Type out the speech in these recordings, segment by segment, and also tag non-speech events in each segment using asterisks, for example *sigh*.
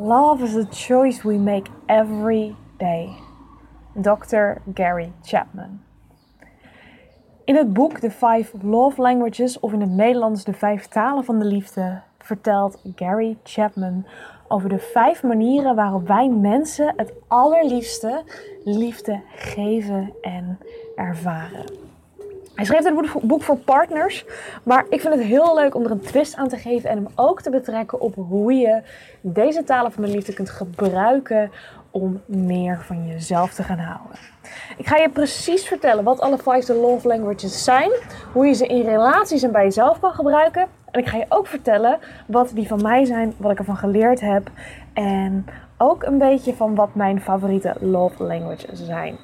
Love is a choice we make every day. Dr. Gary Chapman. In het boek The Five Love Languages, of in het Nederlands De Vijf Talen van de Liefde, vertelt Gary Chapman over de vijf manieren waarop wij mensen het allerliefste liefde geven en ervaren. Hij schreef het boek voor partners, maar ik vind het heel leuk om er een twist aan te geven en hem ook te betrekken op hoe je deze talen van de liefde kunt gebruiken om meer van jezelf te gaan houden. Ik ga je precies vertellen wat alle five love languages zijn, hoe je ze in relaties en bij jezelf kan gebruiken. En ik ga je ook vertellen wat die van mij zijn, wat ik ervan geleerd heb en ook een beetje van wat mijn favoriete love languages zijn.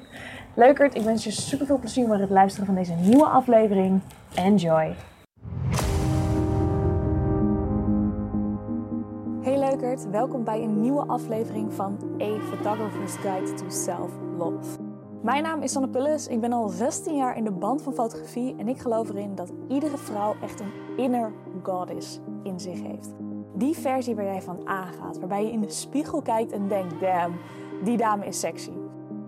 Leukert, ik wens je super veel plezier met het luisteren van deze nieuwe aflevering. Enjoy! Hey Leukert, welkom bij een nieuwe aflevering van A Photographer's Guide to Self-Love. Mijn naam is Sanne Pullis, ik ben al 16 jaar in de band van fotografie en ik geloof erin dat iedere vrouw echt een inner goddess in zich heeft. Die versie waar jij van aangaat, waarbij je in de spiegel kijkt en denkt, damn, die dame is sexy.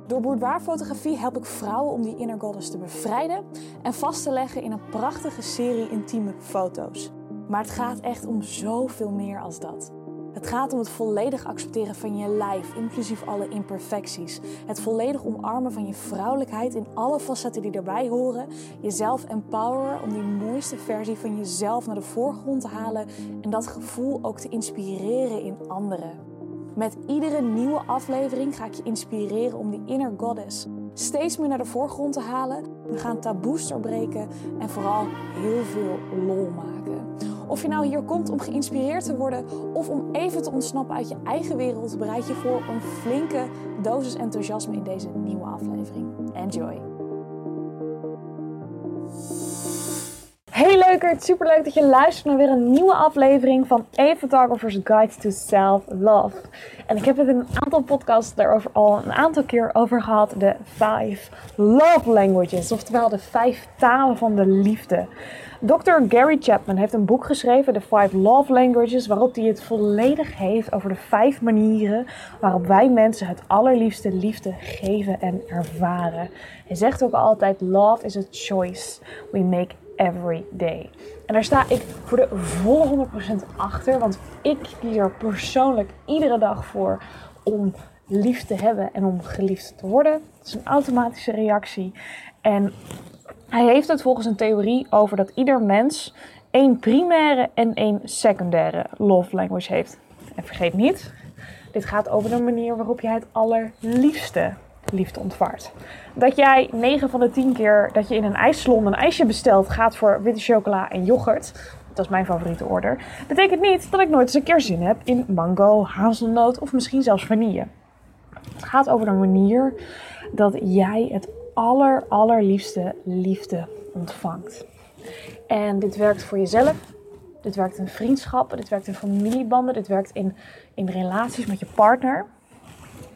Door boudoirfotografie help ik vrouwen om die inner goddess te bevrijden en vast te leggen in een prachtige serie intieme foto's. Maar het gaat echt om zoveel meer als dat. Het gaat om het volledig accepteren van je lijf, inclusief alle imperfecties. Het volledig omarmen van je vrouwelijkheid in alle facetten die erbij horen. Jezelf empoweren om die mooiste versie van jezelf naar de voorgrond te halen en dat gevoel ook te inspireren in anderen. Met iedere nieuwe aflevering ga ik je inspireren om die inner goddess steeds meer naar de voorgrond te halen. We gaan taboes doorbreken en vooral heel veel lol maken. Of je nou hier komt om geïnspireerd te worden of om even te ontsnappen uit je eigen wereld, bereid je voor een flinke dosis enthousiasme in deze nieuwe aflevering. Enjoy! Hey super leuk dat je luistert naar weer een nieuwe aflevering van A Photographer's Guide to Self-Love. En ik heb het in een aantal podcasts daarover al een aantal keer over gehad, de Five Love Languages, oftewel de vijf talen van de liefde. Dr. Gary Chapman heeft een boek geschreven, The Five Love Languages, waarop hij het volledig heeft over de vijf manieren waarop wij mensen het allerliefste liefde geven en ervaren. Hij zegt ook altijd: Love is a choice we make every day. En daar sta ik voor de volle 100% achter, want ik kies er persoonlijk iedere dag voor om lief te hebben en om geliefd te worden. Dat is een automatische reactie. En hij heeft het volgens een theorie over dat ieder mens één primaire en één secundaire love language heeft. En vergeet niet, dit gaat over de manier waarop jij het allerliefste liefde ontvaart. Dat jij 9 van de 10 keer dat je in een ijssalon een ijsje bestelt gaat voor witte chocola en yoghurt. Dat is mijn favoriete order. Betekent niet dat ik nooit eens een keer zin heb in mango, hazelnoot of misschien zelfs vanille. Het gaat over de manier dat jij het aller, allerliefste liefde ontvangt. En dit werkt voor jezelf. Dit werkt in vriendschappen, dit werkt in familiebanden, dit werkt in, in relaties met je partner.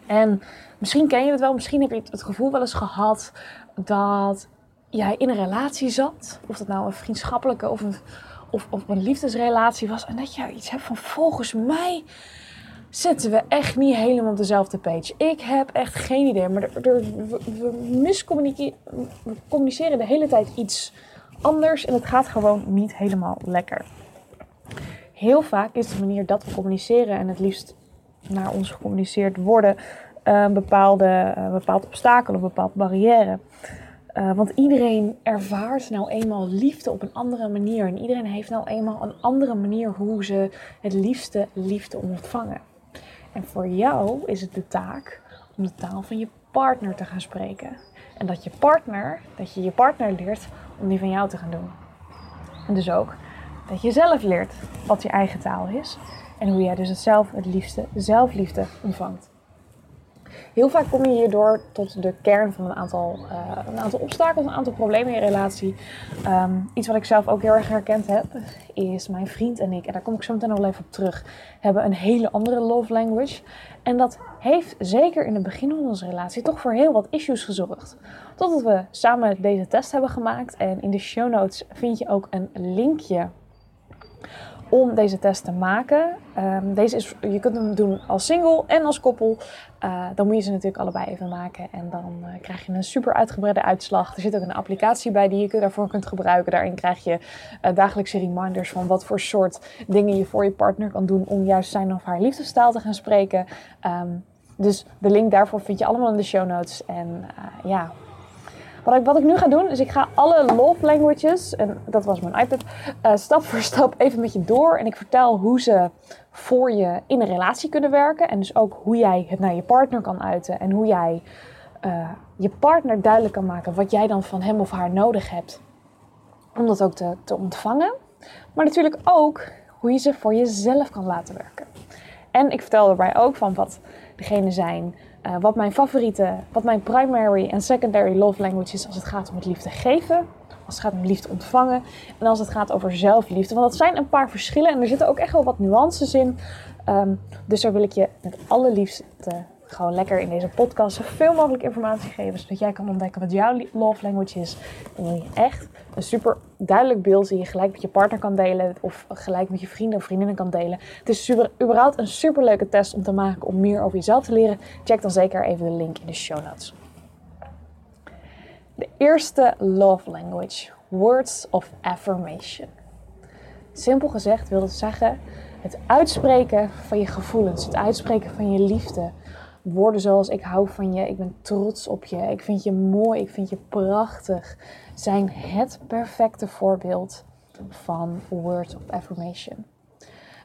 En misschien ken je het wel, misschien heb je het gevoel wel eens gehad dat jij in een relatie zat. Of dat nou een vriendschappelijke of een, of, een liefdesrelatie was. En dat je iets hebt van volgens mij zitten we echt niet helemaal op dezelfde page. Ik heb echt geen idee. Maar er, we, we communiceren de hele tijd iets anders. En het gaat gewoon niet helemaal lekker. Heel vaak is de manier dat we communiceren en het liefst naar ons gecommuniceerd worden een bepaalde, een bepaald obstakel of een bepaald barrière. Uh, want iedereen ervaart nou eenmaal liefde op een andere manier. En iedereen heeft nou eenmaal een andere manier hoe ze het liefste liefde ontvangen. En voor jou is het de taak om de taal van je partner te gaan spreken. En dat je partner, dat je je partner leert om die van jou te gaan doen. En dus ook dat je zelf leert wat je eigen taal is. En hoe jij dus zelf het liefste zelfliefde ontvangt. Heel vaak kom je hierdoor tot de kern van een aantal, uh, een aantal obstakels, een aantal problemen in je relatie. Um, iets wat ik zelf ook heel erg herkend heb, is mijn vriend en ik, en daar kom ik zo meteen nog wel even op terug, hebben een hele andere love language. En dat heeft zeker in het begin van onze relatie toch voor heel wat issues gezorgd. Totdat we samen deze test hebben gemaakt. En in de show notes vind je ook een linkje om deze test te maken. Ehm, deze is, je kunt hem doen als single en als koppel. Uh, dan moet je ze natuurlijk allebei even maken. En dan uh, krijg je een super uitgebreide uitslag. Er zit ook een applicatie bij die je daarvoor kunt gebruiken. Daarin krijg je uh, dagelijkse reminders van wat voor soort dingen je voor je partner kan doen om juist zijn of haar liefdestaal te gaan spreken. Um, dus de link daarvoor vind je allemaal in de show notes. En ja, wat ik, wat ik nu ga doen, is ik ga alle love languages, en dat was mijn iPad, uh, stap voor stap even met je door. En ik vertel hoe ze voor je in een relatie kunnen werken. En dus ook hoe jij het naar je partner kan uiten. En hoe jij uh, je partner duidelijk kan maken wat jij dan van hem of haar nodig hebt. Om dat ook te, te ontvangen. Maar natuurlijk ook hoe je ze voor jezelf kan laten werken. En ik vertel daarbij ook van wat degene zijn uh, wat mijn favoriete, wat mijn primary en secondary love language is als het gaat om het liefde geven, als het gaat om liefde ontvangen en als het gaat over zelfliefde. Want dat zijn een paar verschillen en er zitten ook echt wel wat nuances in. Um, dus daar wil ik je met alle liefde gewoon lekker in deze podcast zoveel mogelijk informatie geven, zodat jij kan ontdekken wat jouw love language is. En wil je echt een super duidelijk beeld die je gelijk met je partner kan delen of gelijk met je vrienden of vriendinnen kan delen. Het is super, überhaupt een super leuke test om te maken om meer over jezelf te leren. Check dan zeker even de link in de show notes. De eerste love language, words of affirmation. Simpel gezegd wil het zeggen het uitspreken van je gevoelens, het uitspreken van je liefde, woorden zoals ik hou van je, ik ben trots op je, ik vind je mooi, ik vind je prachtig, zijn het perfecte voorbeeld van words of affirmation.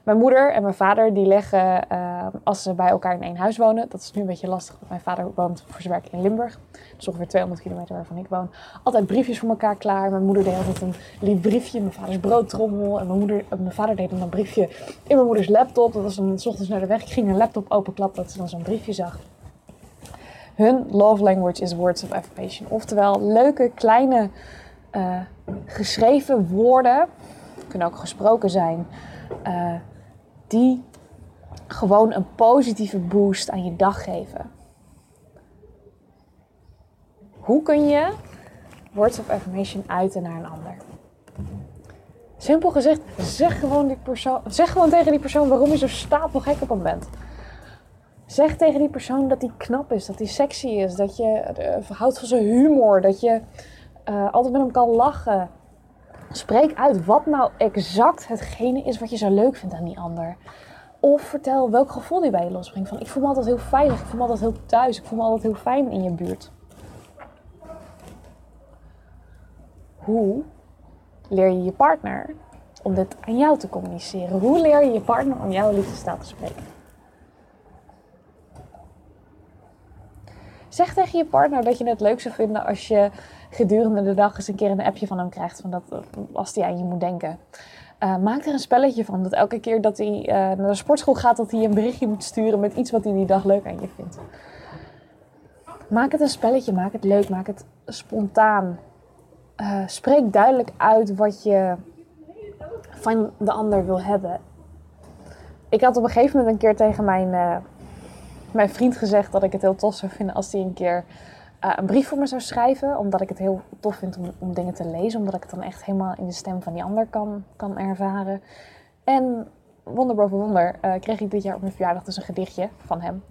Mijn moeder en mijn vader die leggen, uh, als ze bij elkaar in één huis wonen, dat is nu een beetje lastig, want mijn vader woont voor zijn werk in Limburg, dus ongeveer 200 kilometer waarvan ik woon, altijd briefjes voor elkaar klaar. Mijn moeder deed altijd een lief briefje mijn vaders broodtrommel en mijn, moeder, mijn vader deed dan een briefje in mijn moeders laptop. Dat was dan s ochtends naar de weg, ik ging een laptop openklappen, dat ze dan zo'n briefje zag. Hun love language is words of affirmation, oftewel leuke kleine uh, geschreven woorden, kunnen ook gesproken zijn. Uh, die gewoon een positieve boost aan je dag geven. Hoe kun je words of affirmation uiten naar een ander? Simpel gezegd, zeg gewoon, die persoon, zeg gewoon tegen die persoon waarom je zo stapelgek op hem bent. Zeg tegen die persoon dat hij knap is, dat hij sexy is, dat je uh, houdt van zijn humor, dat je uh, altijd met hem kan lachen. Spreek uit wat nou exact hetgene is wat je zo leuk vindt aan die ander. Of vertel welk gevoel die bij je losbrengt. Van ik voel me altijd heel veilig, ik voel me altijd heel thuis, ik voel me altijd heel fijn in je buurt. Hoe leer je je partner om dit aan jou te communiceren? Hoe leer je je partner om jouw liefdestaal te spreken? Zeg tegen je partner dat je het leuk zou vinden als je gedurende de dag eens een keer een appje van hem krijgt. Van dat, als hij aan je moet denken. Uh, maak er een spelletje van. Dat elke keer dat hij uh, naar de sportschool gaat, dat hij een berichtje moet sturen met iets wat hij die dag leuk aan je vindt. Maak het een spelletje, maak het leuk, maak het spontaan. Uh, spreek duidelijk uit wat je van de ander wil hebben. Ik had op een gegeven moment een keer tegen mijn, mijn vriend gezegd dat ik het heel tof zou vinden als hij een keer uh, een brief voor me zou schrijven. Omdat ik het heel tof vind om, om dingen te lezen. Omdat ik het dan echt helemaal in de stem van die ander kan, kan ervaren. En wonder boven wonder uh, kreeg ik dit jaar op mijn verjaardag dus een gedichtje van hem.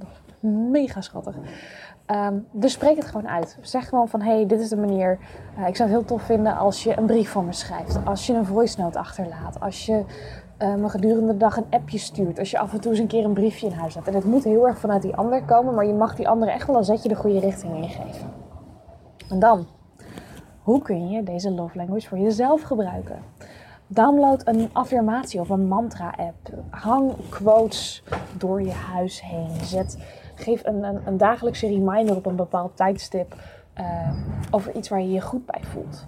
Mega schattig. Um, dus spreek het gewoon uit. Zeg gewoon van, hey, dit is de manier. Uh, ik zou het heel tof vinden als je een brief voor me schrijft. Als je een voice note achterlaat. Als je uh, me gedurende de dag een appje stuurt. Als je af en toe eens een keer een briefje in huis hebt. En het moet heel erg vanuit die ander komen, maar je mag die ander echt wel een zetje de goede richting ingeven. En dan, hoe kun je deze love language voor jezelf gebruiken? Download een affirmatie of een mantra-app. Hang quotes door je huis heen. Zet, geef een, een, dagelijkse reminder op een bepaald tijdstip uh, over iets waar je je goed bij voelt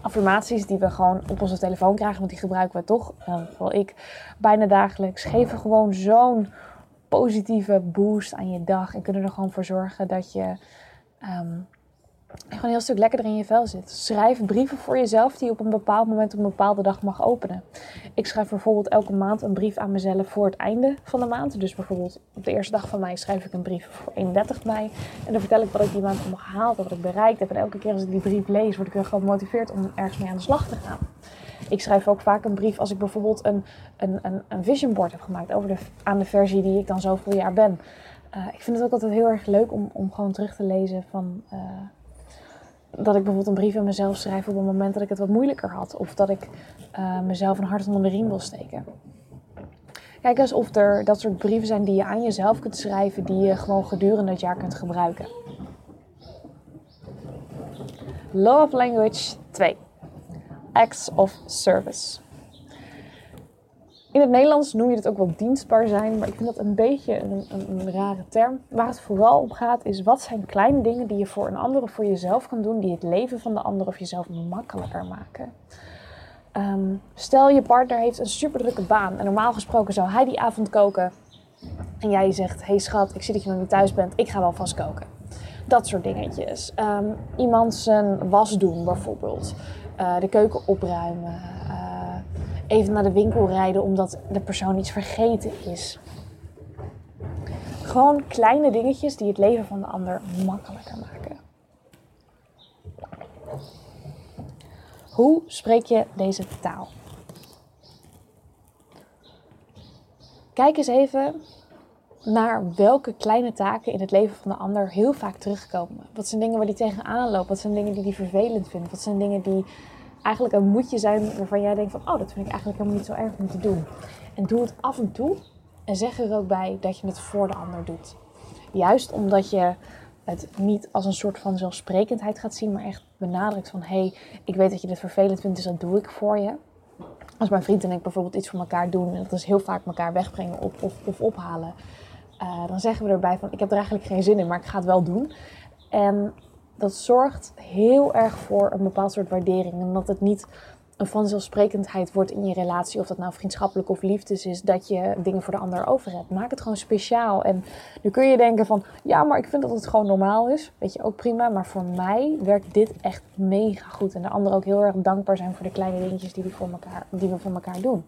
affirmaties die we gewoon op onze telefoon krijgen, want die gebruiken we toch, in ieder geval ik, bijna dagelijks, geven gewoon zo'n positieve boost aan je dag en kunnen er gewoon voor zorgen dat je um, gewoon een heel stuk lekkerder in je vel zit. Schrijf brieven voor jezelf die je op een bepaald moment op een bepaalde dag mag openen. Ik schrijf bijvoorbeeld elke maand een brief aan mezelf voor het einde van de maand. Dus bijvoorbeeld op de eerste dag van mei schrijf ik een brief voor 31 mei. En dan vertel ik wat ik die maand heb gehaald, wat ik bereikt heb. En elke keer als ik die brief lees, word ik weer gemotiveerd om ergens mee aan de slag te gaan. Ik schrijf ook vaak een brief als ik bijvoorbeeld een, een, een, een vision board heb gemaakt over de, aan de versie die ik dan zoveel jaar ben. Uh, ik vind het ook altijd heel erg leuk om, om gewoon terug te lezen van uh, dat ik bijvoorbeeld een brief aan mezelf schrijf op het moment dat ik het wat moeilijker had. Of dat ik uh, mezelf een hart onder de riem wil steken. Kijk eens of er dat soort brieven zijn die je aan jezelf kunt schrijven, die je gewoon gedurende het jaar kunt gebruiken. Love language 2. Acts of service. In het Nederlands noem je het ook wel dienstbaar zijn, maar ik vind dat een beetje een, een, een, rare term. Waar het vooral om gaat is wat zijn kleine dingen die je voor een ander of voor jezelf kan doen, die het leven van de ander of jezelf makkelijker maken. Um, stel je partner heeft een super drukke baan en normaal gesproken zou hij die avond koken en jij zegt, hey schat, ik zie dat je nog niet thuis bent, ik ga wel vast koken. Dat soort dingetjes. Um, iemand zijn was doen bijvoorbeeld. Uh, de keuken opruimen. Uh, even naar de winkel rijden omdat de persoon iets vergeten is. Gewoon kleine dingetjes die het leven van de ander makkelijker maken. Hoe spreek je deze taal? Kijk eens even naar welke kleine taken in het leven van de ander heel vaak terugkomen. Wat zijn dingen waar die tegenaan loopt? Wat zijn dingen die hij vervelend vindt? Wat zijn dingen die eigenlijk een moedje zijn waarvan jij denkt van... oh, dat vind ik eigenlijk helemaal niet zo erg om te doen. En doe het af en toe en zeg er ook bij dat je het voor de ander doet. Juist omdat je het niet als een soort van zelfsprekendheid gaat zien, maar echt benadrukt van... hé, hey, ik weet dat je dit vervelend vindt, dus dat doe ik voor je. Als mijn vriend en ik bijvoorbeeld iets voor elkaar doen... en dat is heel vaak elkaar wegbrengen of, of, ophalen... Uh, dan zeggen we erbij van ik heb er eigenlijk geen zin in, maar ik ga het wel doen. En dat zorgt heel erg voor een bepaald soort waardering. En dat het niet een vanzelfsprekendheid wordt in je relatie, of dat nou vriendschappelijk of liefdes is, dat je dingen voor de ander over hebt. Maak het gewoon speciaal. En nu kun je denken van, ja, maar ik vind dat het gewoon normaal is. Weet je, ook prima. Maar voor mij werkt dit echt mega goed. En de ander ook heel erg dankbaar zijn voor de kleine dingetjes die we voor elkaar, die we voor elkaar doen.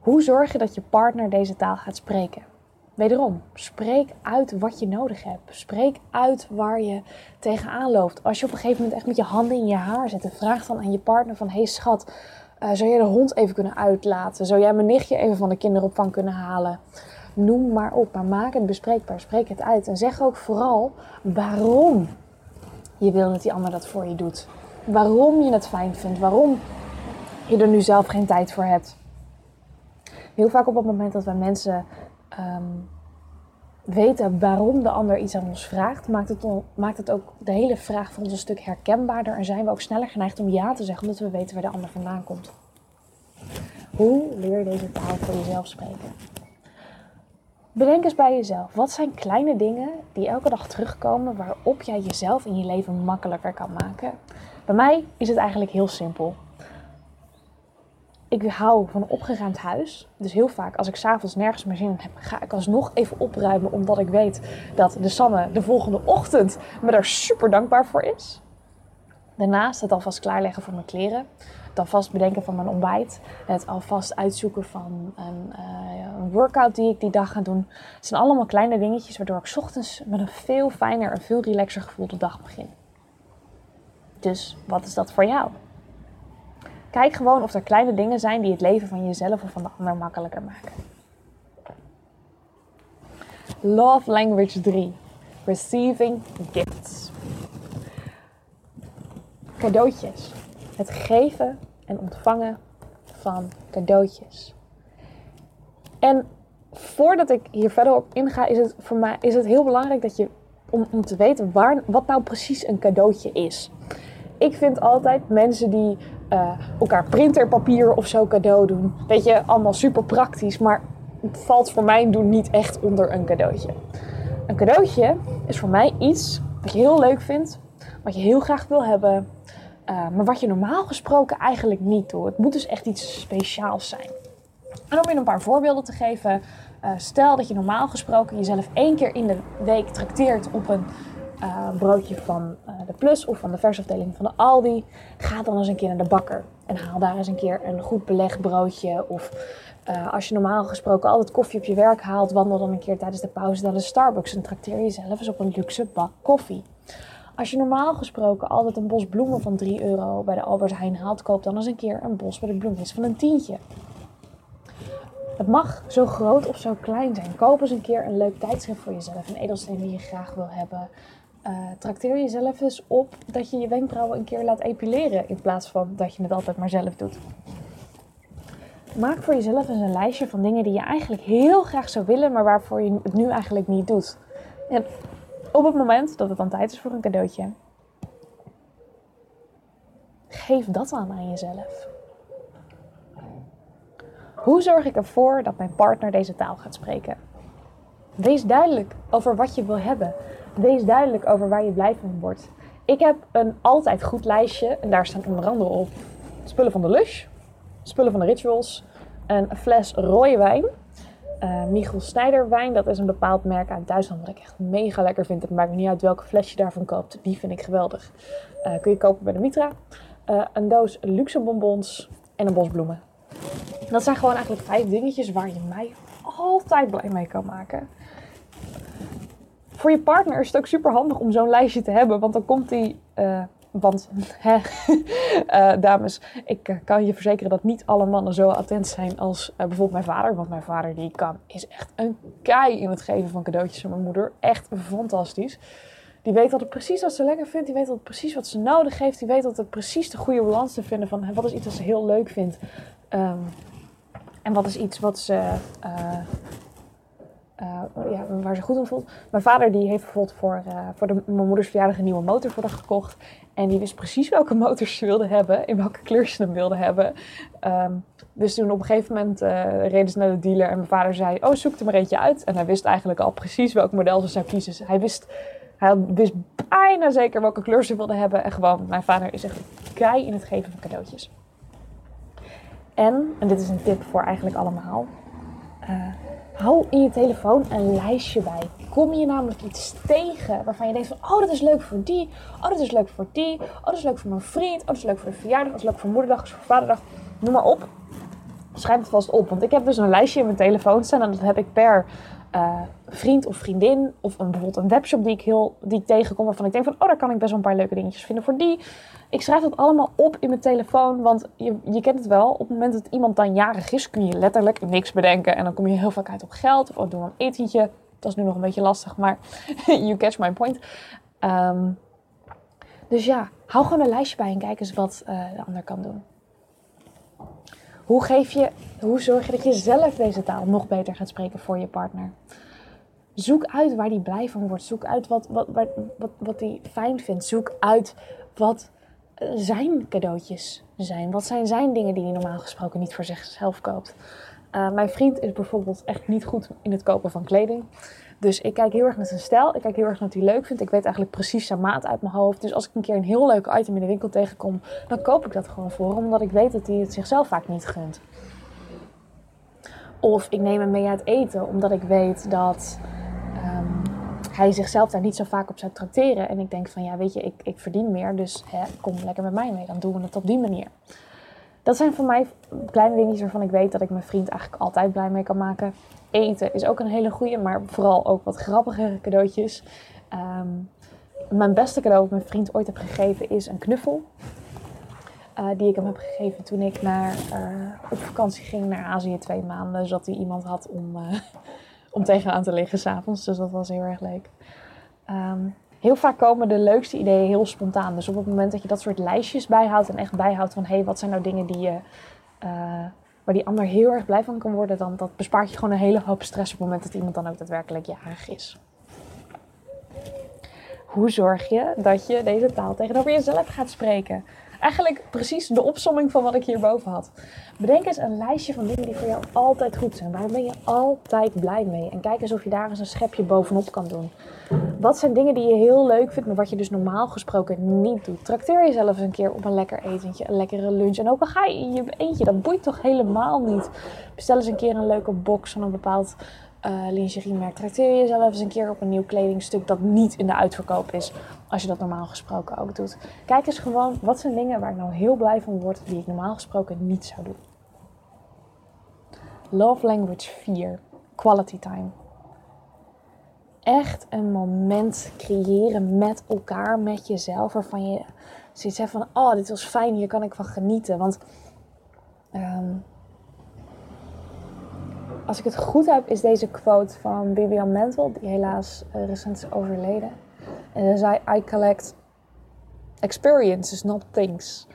Hoe zorg je dat je partner deze taal gaat spreken? Wederom, spreek uit wat je nodig hebt. Spreek uit waar je tegenaan loopt. Als je op een gegeven moment echt met je handen in je haar zit, vraag dan aan je partner van... hey schat, uh, zou jij de hond even kunnen uitlaten? Zou jij mijn nichtje even van de kinderopvang kunnen halen? Noem maar op, maar maak het bespreekbaar. Spreek het uit. En zeg ook vooral waarom je wil dat die ander dat voor je doet. Waarom je het fijn vindt. Waarom je er nu zelf geen tijd voor hebt. Heel vaak op het moment dat wij mensen um, weten waarom de ander iets aan ons vraagt, maakt het, maakt het ook de hele vraag voor ons een stuk herkenbaarder en zijn we ook sneller geneigd om ja te zeggen, omdat we weten waar de ander vandaan komt. Hoe leer je deze taal voor jezelf spreken? Bedenk eens bij jezelf, wat zijn kleine dingen die elke dag terugkomen waarop jij jezelf in je leven makkelijker kan maken? Bij mij is het eigenlijk heel simpel ik hou van een opgeruimd huis. Dus heel vaak als ik s'avonds nergens meer zin in heb, ga ik alsnog even opruimen. Omdat ik weet dat de Sanne de volgende ochtend me daar super dankbaar voor is. Daarnaast het alvast klaarleggen van mijn kleren. Het alvast bedenken van mijn ontbijt. Het alvast uitzoeken van een, een workout die ik die dag ga doen. Het zijn allemaal kleine dingetjes waardoor ik ochtends met een veel fijner en veel relaxer gevoel de dag begin. Dus wat is dat voor jou? Kijk gewoon of er kleine dingen zijn die het leven van jezelf of van de ander makkelijker maken. Love language 3. Receiving gifts. Cadeautjes. Het geven en ontvangen van cadeautjes. En voordat ik hier verder op inga, is het voor mij is het heel belangrijk dat je om, om te weten waar, wat nou precies een cadeautje is. Ik vind altijd mensen die uh, elkaar printerpapier of zo cadeau doen. Weet je, allemaal super praktisch, maar het valt voor mijn doen niet echt onder een cadeautje. Een cadeautje is voor mij iets wat je heel leuk vindt, wat je heel graag wil hebben, uh, maar wat je normaal gesproken eigenlijk niet doet. Het moet dus echt iets speciaals zijn. En om je een paar voorbeelden te geven, uh, stel dat je normaal gesproken jezelf één keer in de week trakteert op een uh, broodje van uh, de Plus of van de versafdeling van de Aldi. Ga dan eens een keer naar de bakker en haal daar eens een keer een goed belegd broodje. Of uh, als je normaal gesproken altijd koffie op je werk haalt, wandel dan een keer tijdens de pauze naar de Starbucks en trakteer jezelf eens op een luxe bak koffie. Als je normaal gesproken altijd een bos bloemen van 3 euro bij de Albert Heijn haalt, koop dan eens een keer een bos bij de van een tientje. Het mag zo groot of zo klein zijn. Koop eens een keer een leuk tijdschrift voor jezelf. Een edelsteen die je graag wil hebben. Uh, trakteer jezelf eens op dat je je wenkbrauwen een keer laat epileren. In plaats van dat je het altijd maar zelf doet. Maak voor jezelf eens een lijstje van dingen die je eigenlijk heel graag zou willen, maar waarvoor je het nu eigenlijk niet doet. En op het moment dat het dan tijd is voor een cadeautje, geef dat aan aan jezelf. Hoe zorg ik ervoor dat mijn partner deze taal gaat spreken? Wees duidelijk over wat je wil hebben. Wees duidelijk over waar je blij van wordt. Ik heb een altijd goed lijstje en daar staan onder andere op spullen van de Lush, spullen van de Rituals, een fles rode wijn, uh, Michel Snijder wijn. Dat is een bepaald merk uit Duitsland wat ik echt mega lekker vind. Het maakt me niet uit welke fles je daarvan koopt. Die vind ik geweldig. Uh, kun je kopen bij de Mitra. Uh, een doos luxe bonbons en een bos bloemen. Dat zijn gewoon eigenlijk vijf dingetjes waar je mij altijd blij mee kan maken. Voor je partner is het ook super handig om zo'n lijstje te hebben, want dan komt die. Uh, want, *laughs* hè, uh, dames, ik uh, kan je verzekeren dat niet alle mannen zo attent zijn als bijvoorbeeld mijn vader. Want mijn vader die kan, is echt een kei in het geven van cadeautjes aan mijn moeder. Echt fantastisch. Die weet altijd precies wat ze lekker vindt. Die weet altijd precies wat ze nodig heeft. Die weet altijd precies de goede balans te vinden van wat is iets wat ze heel leuk vindt. Um, en wat is iets wat ze, uh, ja, waar ze goed in voelt. Mijn vader die heeft bijvoorbeeld voor, uh, voor de, mijn moeders verjaardag een nieuwe motor voor haar gekocht. En die wist precies welke *laughs* motors ze wilde hebben. In welke kleur ze hem wilde hebben. Um, dus toen op een gegeven moment reden ze naar de dealer. En mijn vader zei, oh zoek er maar eentje uit. En hij wist eigenlijk al precies welk model ze zou kiezen. Hij wist... Hij wist bijna zeker welke kleur ze wilde hebben. En gewoon, mijn vader is echt kei in het geven van cadeautjes. En, en dit is een tip voor eigenlijk allemaal, hou in je telefoon een lijstje bij. Kom je namelijk iets tegen waarvan je denkt van, oh dat is leuk voor die, oh dat is leuk voor die, oh dat is leuk voor mijn vriend, oh dat is leuk voor de verjaardag, dat is leuk voor moederdag, dat is voor vaderdag, noem maar op. Schrijf het vast op, want ik heb dus een lijstje in mijn telefoon staan en dat heb ik per uh, vriend of vriendin of een, bijvoorbeeld een webshop die ik, heel, die tegenkom waarvan ik denk van, oh daar kan ik best wel een paar leuke dingetjes vinden voor die. Ik schrijf dat allemaal op in mijn telefoon, want je, je kent het wel. Op het moment dat iemand dan jarig is, kun je letterlijk niks bedenken. En dan kom je heel vaak uit op geld of oh, doe een etentje. Dat is nu nog een beetje lastig, maar *laughs* you catch my point. Um, dus ja, hou gewoon een lijstje bij en kijk eens wat uh, de ander kan doen. Hoe, geef je, hoe zorg je dat je zelf deze taal nog beter gaat spreken voor je partner? Zoek uit waar die blij van wordt. Zoek uit wat, wat, wat, wat, wat die fijn vindt. Zoek uit wat zijn cadeautjes zijn. Wat zijn zijn dingen die hij normaal gesproken niet voor zichzelf koopt. Uh, mijn vriend is bijvoorbeeld echt niet goed in het kopen van kleding. Dus ik kijk heel erg naar zijn stijl. Ik kijk heel erg naar wat hij leuk vindt. Ik weet eigenlijk precies zijn maat uit mijn hoofd. Dus als ik een keer een heel leuk item in de winkel tegenkom, dan koop ik dat gewoon voor hem. Omdat ik weet dat hij het zichzelf vaak niet gunt. Of ik neem hem mee uit eten, omdat ik weet dat um, hij zichzelf daar niet zo vaak op zou tracteren. En ik denk van ja, weet je, ik, ik verdien meer, dus hè, kom lekker met mij mee. Dan doen we het op die manier. Dat zijn voor mij kleine dingetjes waarvan ik weet dat ik mijn vriend eigenlijk altijd blij mee kan maken. Eten is ook een hele goede, maar vooral ook wat grappigere cadeautjes. Um, mijn beste cadeau dat mijn vriend ooit heb gegeven is een knuffel. Uh, die ik hem heb gegeven toen ik naar, uh, op vakantie ging naar Azië twee maanden. Zodat hij iemand had om, uh, *laughs* om tegenaan te liggen s'avonds. Dus dat was heel erg leuk. Um, heel vaak komen de leukste ideeën heel spontaan. Dus op het moment dat je dat soort lijstjes bijhoudt en echt bijhoudt van hé, hey, wat zijn nou dingen die je, uh, waar die ander heel erg blij van kan worden, dan dat bespaart je gewoon een hele hoop stress op het moment dat iemand dan ook daadwerkelijk jarig is. Hoe zorg je dat je deze taal tegenover jezelf gaat spreken? Eigenlijk precies de opsomming van wat ik hierboven had. Bedenk eens een lijstje van dingen die voor jou altijd goed zijn. Waar ben je altijd blij mee? En kijk eens of je daar eens een schepje bovenop kan doen. Wat zijn dingen die je heel leuk vindt, maar wat je dus normaal gesproken niet doet? Trakteer jezelf eens een keer op een lekker etentje, een lekkere lunch. En ook al ga je in je eentje, dat boeit toch helemaal niet. Bestel eens een keer een leuke box van een bepaald uh, lingeriemerk. Trakteer jezelf eens een keer op een nieuw kledingstuk dat niet in de uitverkoop is. Als je dat normaal gesproken ook doet. Kijk eens gewoon, wat zijn dingen waar ik nou heel blij van word, die ik normaal gesproken niet zou doen. Love language 4. Quality time. echt een moment creëren met elkaar, met jezelf, waarvan je zoiets hebt van, oh, dit was fijn, hier kan ik van genieten. Want ehm, als ik het goed heb, is deze quote van Bibian Mentel, die helaas uh, recent is overleden. En hij zei, I collect experiences, not things.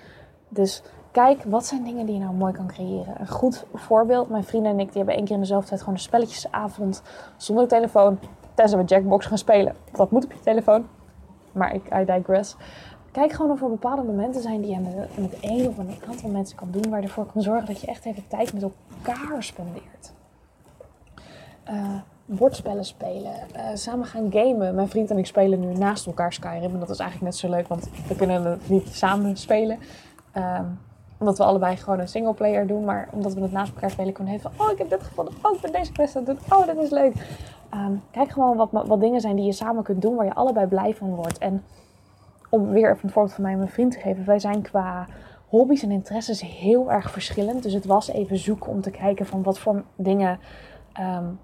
Dus kijk, wat zijn dingen die je nou mooi kan creëren? Een goed voorbeeld, mijn vrienden en ik, die hebben één keer in dezelfde tijd gewoon een spelletjesavond zonder telefoon, tenzij we Jackbox gaan spelen. Dat moet op je telefoon. Maar ik, I digress. Kijk gewoon of er bepaalde momenten zijn die je met, met één of een aantal mensen kan doen, waar je ervoor kan zorgen dat je echt even tijd met elkaar spendeert. Uh, bordspellen spelen, uh, samen gaan gamen. Mijn vriend en ik spelen nu naast elkaar Skyrim. En dat is eigenlijk net zo leuk, want we kunnen het niet samen spelen. Um, omdat we allebei gewoon een singleplayer doen. Maar omdat we het naast elkaar spelen, kunnen we even... Oh, ik heb dit gevonden. Oh, ik ben deze quest aan het doen. Oh, dat is leuk. Um, kijk gewoon wat, wat dingen zijn die je samen kunt doen, waar je allebei blij van wordt. En om weer even een voorbeeld van mij en mijn vriend te geven. Wij zijn qua hobby's en interesses heel erg verschillend. Dus het was even zoeken om te kijken van wat voor dingen um,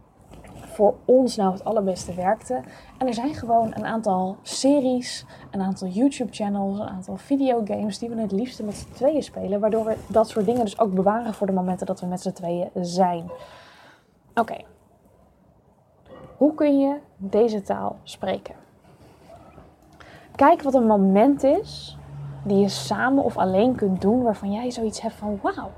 voor ons nou het allerbeste werkte. En er zijn gewoon een aantal series, een aantal YouTube-channels, een aantal videogames die we het liefste met z'n tweeën spelen. Waardoor we dat soort dingen dus ook bewaren voor de momenten dat we met z'n tweeën zijn. Oké. Hoe kun je deze taal spreken? Kijk wat een moment is die je samen of alleen kunt doen waarvan jij zoiets hebt van wauw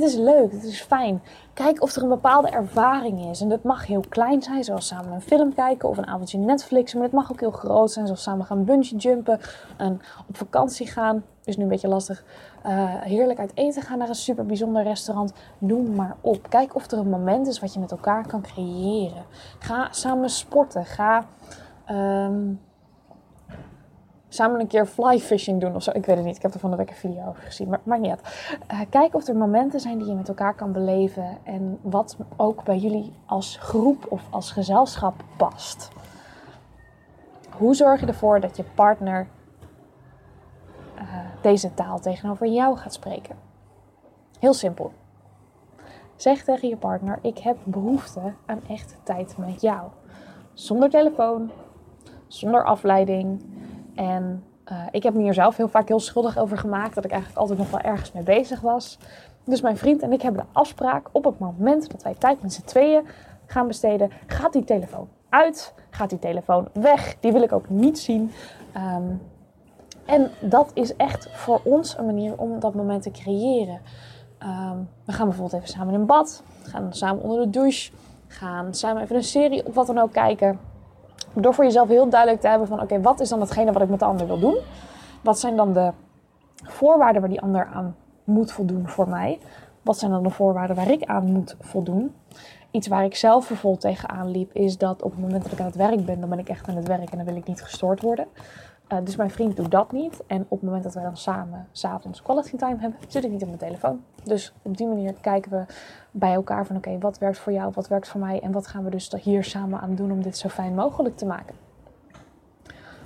dit is leuk, dit is fijn. Kijk of er een bepaalde ervaring is. En dat mag heel klein zijn, zoals samen een film kijken of een avondje Netflix. Maar het mag ook heel groot zijn, zoals samen gaan bungee jumpen. En op vakantie gaan, is nu een beetje lastig. Uh, heerlijk uit eten gaan naar een super bijzonder restaurant. Noem maar op. Kijk of er een moment is wat je met elkaar kan creëren. Ga samen sporten. Ga... Um, samen een keer fly fishing doen of zo. Ik weet het niet. Ik heb er van de week een video over gezien. Maar, maar niet uit. Uh, kijk of er momenten zijn die je met elkaar kan beleven. En wat ook bij jullie als groep of als gezelschap past. Hoe zorg je ervoor dat je partner uh, deze taal tegenover jou gaat spreken? Heel simpel. Zeg tegen je partner: Ik heb behoefte aan echte tijd met jou. Zonder telefoon, zonder afleiding en uh, ik heb me hier zelf heel vaak heel schuldig over gemaakt. Dat ik eigenlijk altijd nog wel ergens mee bezig was. Dus mijn vriend en ik hebben de afspraak op het moment dat wij tijd met z'n tweeën gaan besteden. Gaat die telefoon uit? Gaat die telefoon weg? Die wil ik ook niet zien. Um, en dat is echt voor ons een manier om dat moment te creëren. Um, we gaan bijvoorbeeld even samen in bad. Gaan samen onder de douche. Gaan samen even een serie of wat dan ook kijken. Door voor jezelf heel duidelijk te hebben van oké, wat is dan hetgene wat ik met de ander wil doen? Wat zijn dan de voorwaarden waar die ander aan moet voldoen voor mij? Wat zijn dan de voorwaarden waar ik aan moet voldoen? Iets waar ik zelf vervolgens tegenaan liep, is dat op het moment dat ik aan het werk ben, dan ben ik echt aan het werk en dan wil ik niet gestoord worden. Uh, dus mijn vriend doet dat niet. En op het moment dat wij dan samen s'avonds quality time hebben, zit ik niet op mijn telefoon. Dus op die manier kijken we bij elkaar van oké, wat werkt voor jou, wat werkt voor mij en wat gaan we dus hier samen aan doen om dit zo fijn mogelijk te maken.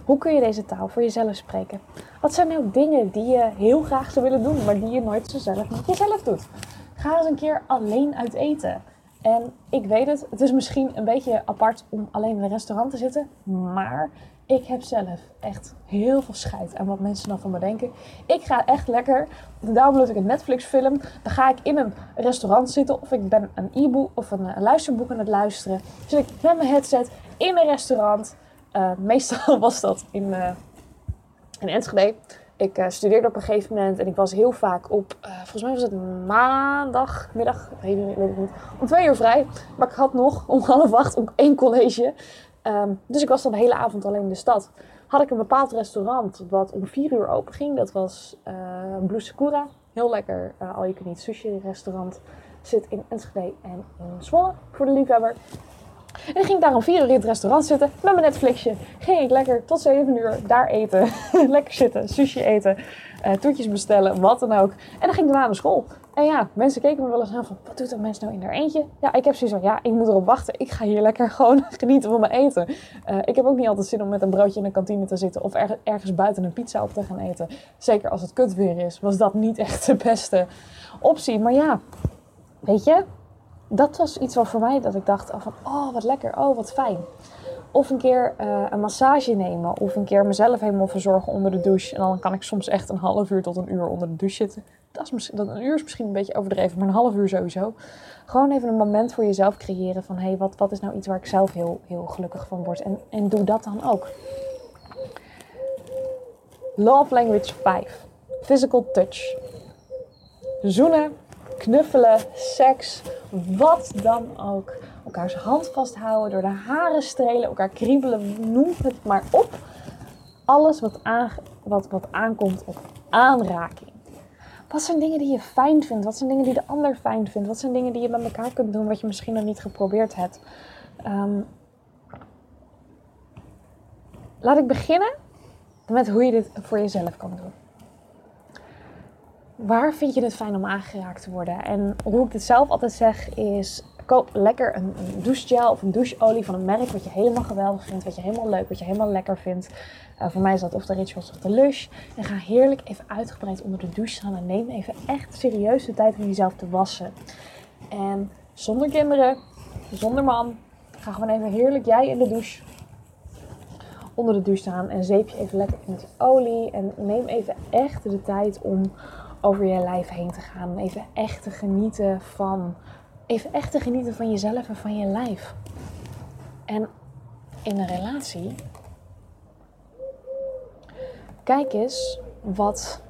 Hoe kun je deze taal voor jezelf spreken? Wat zijn nou dingen die je heel graag zou willen doen, maar die je nooit zelf met jezelf doet? Ga eens een keer alleen uit eten. En ik weet het, het is misschien een beetje apart om alleen in een restaurant te zitten. Maar ik heb zelf echt heel veel scheid aan wat mensen dan van me denken. Ik ga echt lekker, download ik een Netflix film. Dan ga ik in een restaurant zitten of ik ben een e-book of een, luisterboek aan het luisteren. Zit ik met mijn headset in een restaurant. Uh, meestal *laughs* was dat in, uh, in Enschede. Ik uh, studeerde op een gegeven moment en ik was heel vaak op, volgens mij was het maandagmiddag, weet ik niet, om twee uur vrij. Maar ik had nog om half acht ook één college. Um, dus ik was dan de hele avond alleen in de stad. Had ik een bepaald restaurant wat om vier uur open ging. Dat was uh, Blue Sakura. Heel lekker uh, al je kunt niet sushi restaurant. Zit in Enschede en in Zwolle voor de liefhebber. En ging ik daar om vier uur in het restaurant zitten met mijn Netflixje. Ging ik lekker tot zeven uur daar eten. *laughs* lekker zitten, sushi eten, uh, toetjes bestellen, wat dan ook. En dan ging ik daarna naar school. En ja, mensen keken me wel eens aan van, wat doet dat mens nou in haar eentje? Ja, ik heb zoiets van, ja, ik moet erop wachten. Ik ga hier lekker *laughs* gewoon genieten van mijn eten. Uh, ik heb ook niet altijd zin om met een broodje in de kantine te zitten of er, ergens buiten een pizza op te gaan eten. Zeker als het kut weer is, was dat niet *laughs* echt de beste optie. Maar ja, weet je, dat was iets wat voor mij dat ik dacht oh, van, oh, wat lekker, oh, wat fijn. Of een keer uh, een massage nemen. Of een keer mezelf helemaal verzorgen onder de douche. En dan kan ik soms echt een half uur tot een uur onder de douche zitten. Dat is een uur is misschien een beetje overdreven, maar een half uur sowieso. Gewoon even een moment voor jezelf creëren van... hé, hey, wat, wat is nou iets waar ik zelf heel, heel gelukkig van word? En, en doe dat dan ook. Love language 5. Physical touch. Zoenen, knuffelen, seks, wat dan ook. Elkaars hand vasthouden, door de haren strelen, elkaar kriebelen, noem het maar op. Alles wat, wat, wat aankomt op aanraking. Wat zijn dingen die je fijn vindt? Wat zijn dingen die de ander fijn vindt? Wat zijn dingen die je met elkaar kunt doen wat je misschien nog niet geprobeerd hebt? Um, laat ik beginnen met hoe je dit voor jezelf kan doen. Waar vind je het fijn om aangeraakt te worden? En hoe ik dit zelf altijd zeg is: koop lekker een, een douchegel of een doucheolie van een merk wat je helemaal geweldig vindt, wat je helemaal leuk, wat je helemaal lekker vindt. Uh, voor mij is dat of de Rituals of de Lush. En ga heerlijk even uitgebreid onder de douche staan en neem even echt serieus de tijd om jezelf te wassen. En zonder kinderen, zonder man, ga gewoon even heerlijk jij in de douche onder de douche staan en zeep je even lekker met olie. En neem even echt de tijd om over je lijf heen te gaan. Even echt te genieten van. Even echt te genieten van jezelf en van je lijf. En in een relatie. Kijk eens wat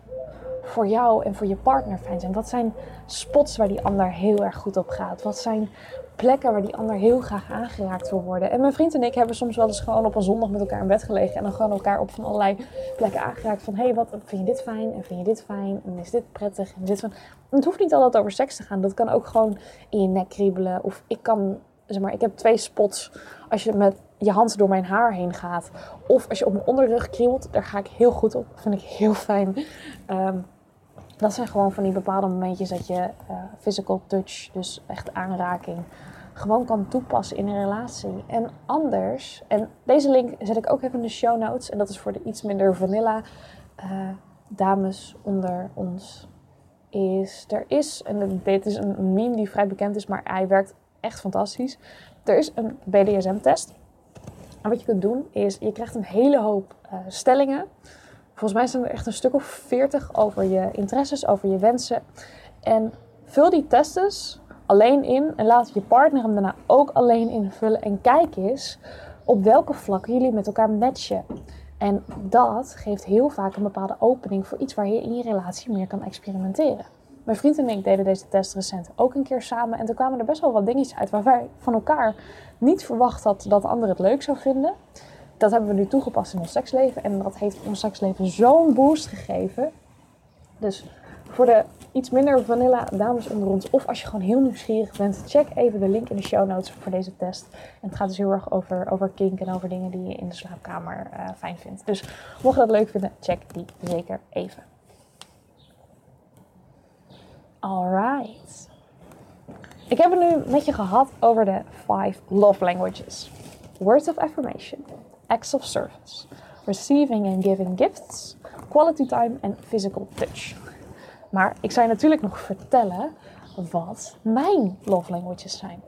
voor jou en voor je partner fijn zijn. Wat zijn spots waar die ander heel erg goed op gaat? Wat zijn plekken waar die ander heel graag aangeraakt wil worden. En mijn vriend en ik hebben soms wel eens gewoon op een zondag met elkaar in bed gelegen. En dan gewoon elkaar op van allerlei plekken aangeraakt. Van hé, hey, wat vind je dit fijn? En vind je dit fijn? En is dit prettig? En dit van. Het hoeft niet altijd over seks te gaan. Dat kan ook gewoon in je nek kriebelen. Of ik kan, zeg maar, ik heb twee spots. Als je met je hand door mijn haar heen gaat. Of als je op mijn onderrug kriebelt. Daar ga ik heel goed op. Vind ik heel fijn. Um, dat zijn gewoon van die bepaalde momentjes dat je uh, physical touch, dus echt aanraking, gewoon kan toepassen in een relatie. En anders, en deze link zet ik ook even in de show notes, en dat is voor de iets minder vanilla uh, dames onder ons. Is, er is, en dit is een meme die vrij bekend is, maar hij werkt echt fantastisch. Er is een BDSM-test. En wat je kunt doen is, je krijgt een hele hoop uh, stellingen. Volgens mij zijn er echt een stuk of veertig over je interesses, over je wensen. En vul die tests alleen in en laat je partner hem daarna ook alleen invullen. En kijk eens op welke vlakken jullie met elkaar matchen. En dat geeft heel vaak een bepaalde opening voor iets waar je in je relatie meer kan experimenteren. Mijn vriend en ik deden deze test recent ook een keer samen. En toen kwamen er best wel wat dingetjes uit waar wij van elkaar niet verwacht hadden dat de ander het leuk zou vinden dat hebben we nu toegepast in ons seksleven. En dat heeft ons seksleven zo'n boost gegeven. Dus voor de iets minder vanilla dames onder ons, of als je gewoon heel nieuwsgierig bent, check even de link in de show notes voor deze test. En het gaat dus heel erg over, over kink en over dingen die je in de slaapkamer uh, fijn vindt. Dus mocht je dat leuk vinden, check die zeker even. Alright. Ik heb het nu met je gehad over de 5 love languages. Words of affirmation, acts of service, receiving and giving gifts, quality time en physical touch. Maar ik zou je natuurlijk nog vertellen wat mijn love languages zijn.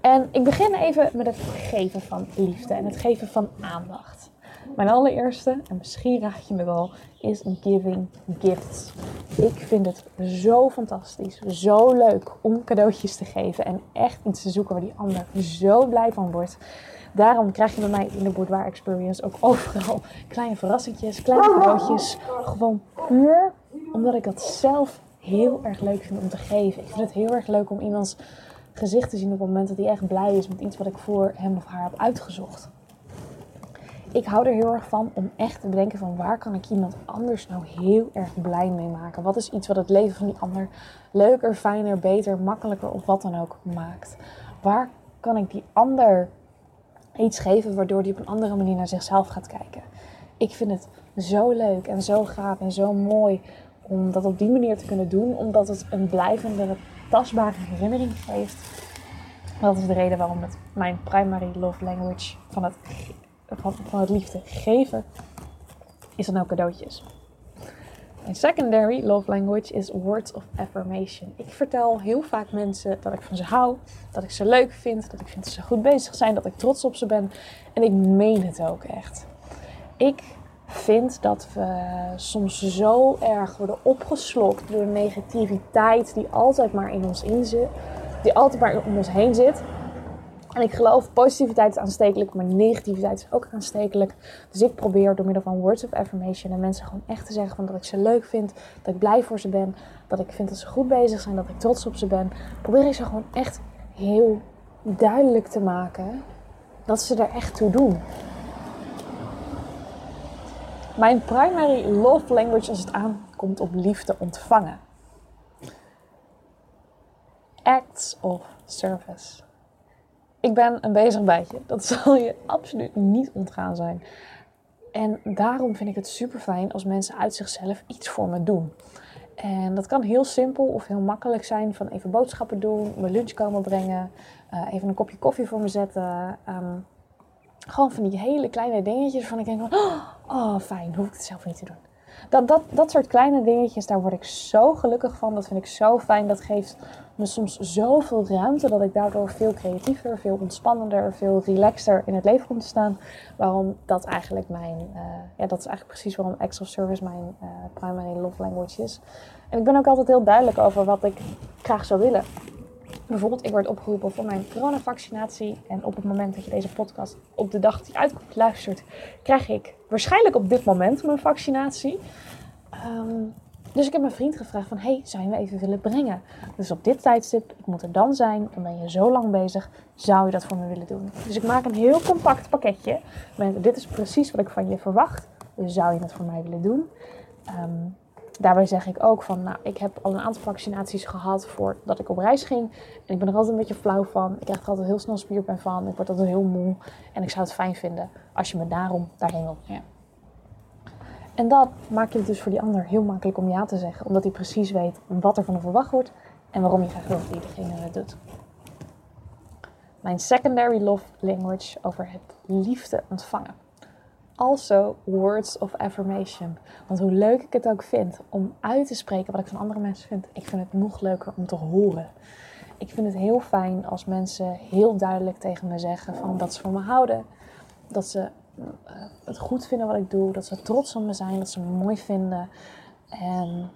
En ik begin even met het geven van liefde en het geven van aandacht. Mijn allereerste, en misschien raak je me wel, is giving gifts. Ik vind het zo fantastisch, zo leuk om cadeautjes te geven en echt iets te zoeken waar die ander zo blij van wordt daarom krijg je bij mij in de Boudoir Experience ook overal kleine verrassingjes, kleine cadeautjes. Gewoon puur omdat ik dat zelf heel erg leuk vind om te geven. Ik vind het heel erg leuk om iemands gezicht te zien op het moment dat hij echt blij is met iets wat ik voor hem of haar heb uitgezocht. Ik hou er heel erg van om echt te bedenken van waar kan ik iemand anders nou heel erg blij mee maken. Wat is iets wat het leven van die ander leuker, fijner, beter, makkelijker of wat dan ook maakt. Waar kan ik die ander iets geven waardoor hij op een andere manier naar zichzelf gaat kijken. Ik vind het zo leuk en zo gaaf en zo mooi om dat op die manier te kunnen doen, omdat het een blijvende, tastbare herinnering geeft. Dat is de reden waarom mijn primary love language van het, van, het liefde geven is dan ook cadeautjes. Mijn secondary love language is words of affirmation. Ik vertel heel vaak mensen dat ik van ze hou, dat ik ze leuk vind, dat ik vind ze goed bezig zijn, dat ik trots op ze ben. En ik meen het ook echt. Ik vind dat we soms zo erg worden opgeslokt door de negativiteit die altijd maar in ons in zit, die altijd maar om ons heen zit. En ik geloof, positiviteit is aanstekelijk, maar negativiteit is ook aanstekelijk. Dus ik probeer door middel van words of affirmation en mensen gewoon echt te zeggen van dat ik ze leuk vind, dat ik blij voor ze ben, dat ik vind dat ze goed bezig zijn, dat ik trots op ze ben. Probeer ik ze gewoon echt heel duidelijk te maken dat ze er echt toe doen. Mijn primary love language als het aankomt op liefde ontvangen. Acts of service. Ik ben een bezig bijtje. Dat *laughs* zal je absoluut niet ontgaan zijn. En daarom vind ik het super fijn als mensen uit zichzelf iets voor me doen. En dat kan heel simpel of heel makkelijk zijn. Van even boodschappen doen, mijn lunch komen brengen, uh, even een kopje koffie voor me zetten. Um, gewoon van die hele kleine dingetjes van ik denk van, oh fijn, hoef ik het zelf niet te doen. Dat, dat, dat soort kleine dingetjes, daar word ik zo gelukkig van. Dat vind ik zo fijn. Dat geeft me soms zoveel ruimte dat ik daardoor veel creatiever, veel ontspannender, veel relaxter in het leven kom te staan. Waarom dat eigenlijk mijn, uh, ja, dat is eigenlijk precies waarom of service mijn uh, primary love language is. En ik ben ook altijd heel duidelijk over wat ik graag zou willen. Bijvoorbeeld, ik word opgeroepen voor mijn coronavaccinatie. En op het moment dat je deze podcast op de dag die uitkomt luistert, krijg ik waarschijnlijk op dit moment mijn vaccinatie. Um, dus ik heb mijn vriend gevraagd van, hey, zou je me even willen brengen? Dus op dit tijdstip, ik moet er dan zijn, dan ben je zo lang bezig, zou je dat voor me willen doen? Dus ik maak een heel compact pakketje met, dit is precies wat ik van je verwacht, dus zou je dat voor mij willen doen? Um, daarbij zeg ik ook van, nou, ik heb al een aantal vaccinaties gehad voordat ik op reis ging. En ik ben er altijd een beetje flauw van. Ik krijg er altijd heel snel spierpijn van. Ik word altijd heel moe. En ik zou het fijn vinden als je me daarom daarheen wil brengen. En dat maakt het dus voor die ander heel makkelijk om ja te zeggen. Omdat hij precies weet wat er van hem verwacht wordt. En waarom je graag wil dat diegene het doet. Mijn secondary love language over het liefde ontvangen also words of affirmation. Want hoe leuk ik het ook vind om uit te spreken wat ik van andere mensen vind, ik vind het nog leuker om te horen. Ik vind het heel fijn als mensen heel duidelijk tegen me zeggen van dat ze van me houden, dat ze eh, het goed vinden wat ik doe, dat ze trots op me zijn, dat ze me mooi vinden. En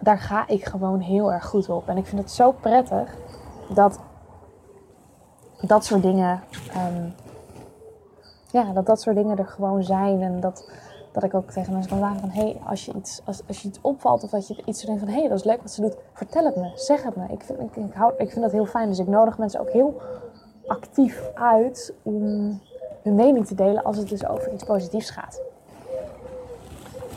daar ga ik gewoon heel erg goed op. En ik vind het zo prettig dat dat soort dingen um, ja, dat dat soort dingen er gewoon zijn. En dat, dat ik ook tegen mensen kan zeggen van... Hé, hey, als, je iets, als, als je iets opvalt of dat je iets denkt van... Hé, hey, dat is leuk wat ze doet. Vertel het me. Zeg het me. Ik vind, ik, ik, hou, ik vind dat heel fijn. Dus ik nodig mensen ook heel actief uit om hun mening te delen als het dus over iets positiefs gaat.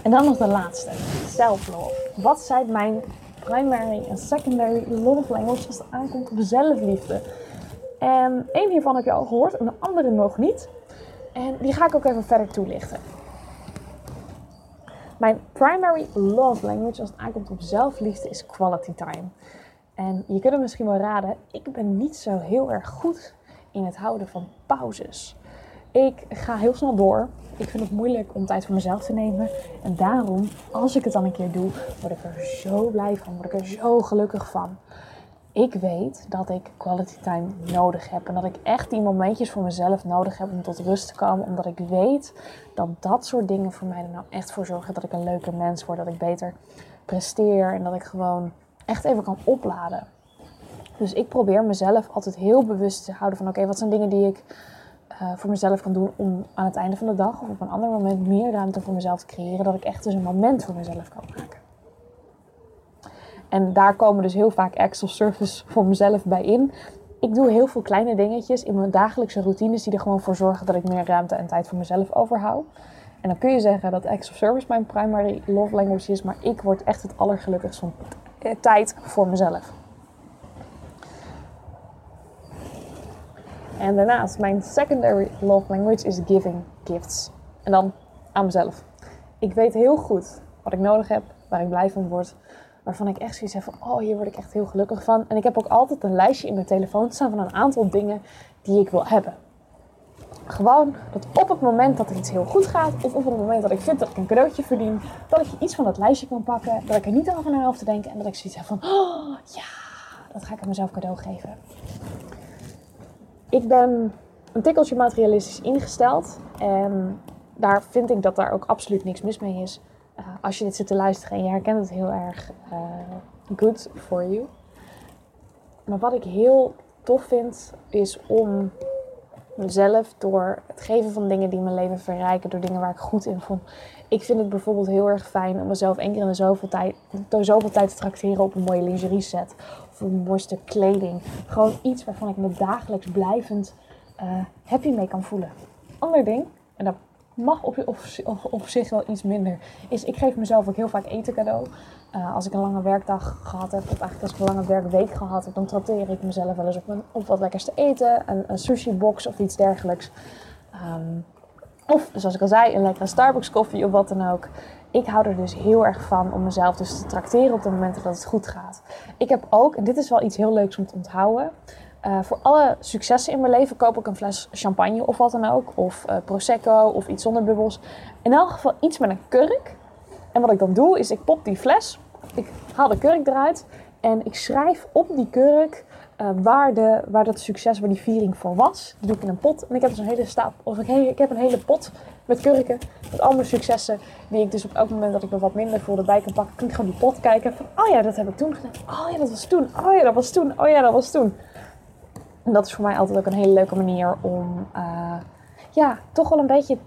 En dan nog de laatste. Self-love. Wat zijn mijn primary en secondary love language als het aankomt op zelfliefde? En één hiervan heb je al gehoord en de andere nog niet. En die ga ik ook even verder toelichten. Mijn primary love language als het aankomt op zelfliefde is quality time. En je kunt het misschien wel raden, ik ben niet zo heel erg goed in het houden van pauzes. Ik ga heel snel door. Ik vind het moeilijk om tijd voor mezelf te nemen. En daarom, als ik het dan een keer doe, word ik er zo blij van. Word ik er zo gelukkig van ik weet dat ik quality time nodig heb. En dat ik echt die momentjes voor mezelf nodig heb om tot rust te komen. Omdat ik weet dat dat soort dingen voor mij er nou echt voor zorgen dat ik een leuker mens word. Dat ik beter presteer en dat ik gewoon echt even kan opladen. Dus ik probeer mezelf altijd heel bewust te houden van oké, wat zijn dingen die ik uh, voor mezelf kan doen om aan het einde van de dag of op een ander moment meer ruimte voor mezelf te creëren. Dat ik echt dus een moment voor mezelf kan maken. En daar komen dus heel vaak of service voor mezelf bij in. Ik doe heel veel kleine dingetjes in mijn dagelijkse routines die er gewoon voor zorgen dat ik meer ruimte en tijd voor mezelf overhoud. En dan kun je zeggen dat of service mijn primary love language is, maar ik word echt het allergelukkigst van tijd voor mezelf. En daarnaast, mijn secondary love language is giving gifts. En dan aan mezelf. Ik weet heel goed wat ik nodig heb, waar ik blij van word, waarvan ik echt zoiets heb van, oh, hier word ik echt heel gelukkig van. En ik heb ook altijd een lijstje in mijn telefoon staan van een aantal dingen die ik wil hebben. Gewoon dat op het moment dat er iets heel goed gaat, of op het moment dat ik vind dat ik een cadeautje verdien, dat ik iets van dat lijstje kan pakken, dat ik er niet over na hoef te denken en dat ik zoiets heb van, oh ja, dat ga ik aan mezelf cadeau geven. Ik ben een tikkeltje materialistisch ingesteld en daar vind ik dat daar ook absoluut niks mis mee is. Uh, als je dit zit te luisteren en je herkent het heel erg uh, good for you. Maar wat ik heel tof vind, is om mezelf door het geven van dingen die mijn leven verrijken, door dingen waar ik goed in vond. Ik vind het bijvoorbeeld heel erg fijn om mezelf één keer in de zoveel tijd, door zoveel tijd te tracteren op een mooie lingerie set. Of een mooi kleding. Gewoon iets waarvan ik me dagelijks blijvend uh, happy mee kan voelen. Ander ding, en dat mag op, op, op, zich wel iets minder, is ik geef mezelf ook heel vaak eten cadeau. Uh, als ik een lange werkdag gehad heb, of eigenlijk als ik een lange werkweek gehad heb, dan trakteer ik mezelf wel eens op, een, op wat lekkers te eten. Een, een sushi box of iets dergelijks. Um, of, zoals ik al zei, een lekkere Starbucks koffie of wat dan ook. Ik hou er dus heel erg van om mezelf dus te trakteren op de momenten dat het goed gaat. Ik heb ook, en dit is wel iets heel leuks om te onthouden. Uh, voor alle successen in mijn leven koop ik een fles champagne of wat dan ook. Of uh, prosecco of iets zonder bubbels. In elk geval iets met een kurk. En wat ik dan doe is ik pop die fles. Ik haal de kurk eruit. En ik schrijf op die kurk uh, waar, de, waar dat succes, waar die viering voor was. Die doe ik in een pot. En ik heb dus een hele stap. Of ik, ik heb een hele pot met kurken. Met al successen. Die ik dus op elk moment dat ik me wat minder voelde bij kan pakken. Kan ik gewoon die pot kijken. Van, oh ja, dat heb ik toen gedaan. Oh ja, dat was toen. Oh ja, dat was toen. Oh ja, dat was toen. En dat is voor mij altijd ook een hele leuke manier om uh, ja, toch wel een beetje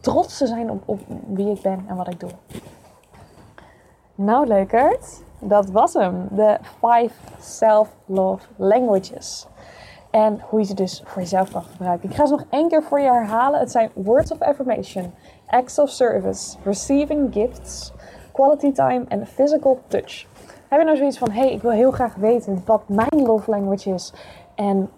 trots te zijn op, op wie ik ben en wat ik doe. Nou, leukert. Dat was hem. De 5 Self-Love Languages. En hoe je ze dus voor jezelf kan gebruiken. Ik ga ze nog één keer voor je herhalen. Het zijn words of affirmation, acts of service, receiving gifts, quality time en physical touch. Heb je nou zoiets van: hey, ik wil heel graag weten wat mijn love language is en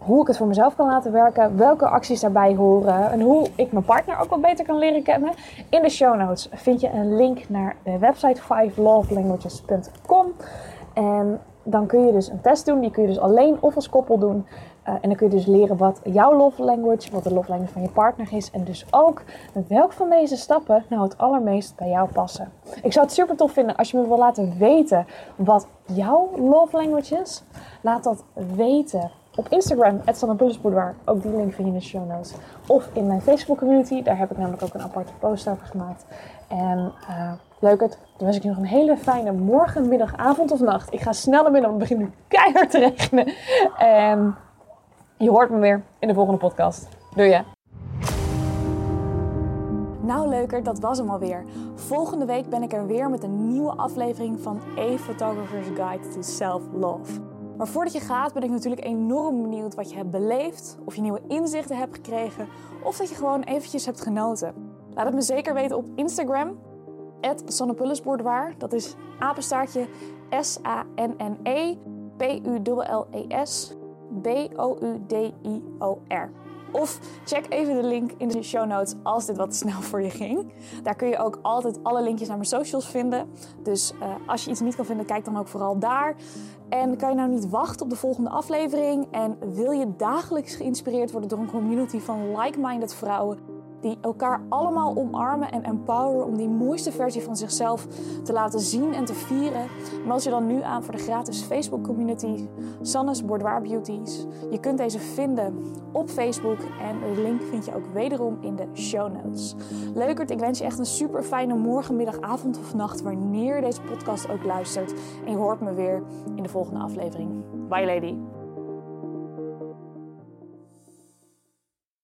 hoe ik het voor mezelf kan laten werken, welke acties daarbij horen en hoe ik mijn partner ook wat beter kan leren kennen. In de show notes vind je een link naar de website 5lovelanguages.com en dan kun je dus een test doen. Die kun je dus alleen of als koppel doen. Uh, en dan kun je dus leren wat jouw love language, wat de love language van je partner is. En dus ook met welke van deze stappen nou het allermeest bij jou passen. Ik zou het super tof vinden als je me wil laten weten wat jouw love language is. Laat dat weten op Instagram, Boudoir. Ook die link vind je in de show notes. Of in mijn Facebook community. Daar heb ik namelijk ook een aparte post over gemaakt. En uh, het. Dan wens ik je nog een hele fijne morgen, middag, avond of nacht. Ik ga snel naar binnen, want het begint nu keihard te regenen. En je hoort me weer in de volgende podcast. Doei je. Nou leuker, dat was hem alweer. Volgende week ben ik er weer met een nieuwe aflevering van A Photographer's Guide to Self-Love. Maar voordat je gaat ben ik natuurlijk enorm benieuwd wat je hebt beleefd, of je nieuwe inzichten hebt gekregen, of dat je gewoon eventjes hebt genoten. Laat het me zeker weten op Instagram, Sonnepullisboudoir. Dat is apenstaartje S-A-N-N-E P-U-L-L-E-S B-O-U-D-I-O-R. Of check even de link in de show notes als dit wat snel voor je ging. Daar kun je ook altijd alle linkjes naar mijn socials vinden. Dus uh, als je iets niet kan vinden, kijk dan ook vooral daar. En kan je nou niet wachten op de volgende aflevering? En wil je dagelijks geïnspireerd worden door een community van like-minded vrouwen? Die elkaar allemaal omarmen en empoweren om die mooiste versie van zichzelf te laten zien en te vieren. Meld je dan nu aan voor de gratis Facebook community Sanne's Boudoir Beauties. Je kunt deze vinden op Facebook en de link vind je ook wederom in de show notes. Leukert, ik wens je echt een super fijne morgen, middag, avond of nacht wanneer je deze podcast ook luistert. En je hoort me weer in de volgende aflevering. Bye lady.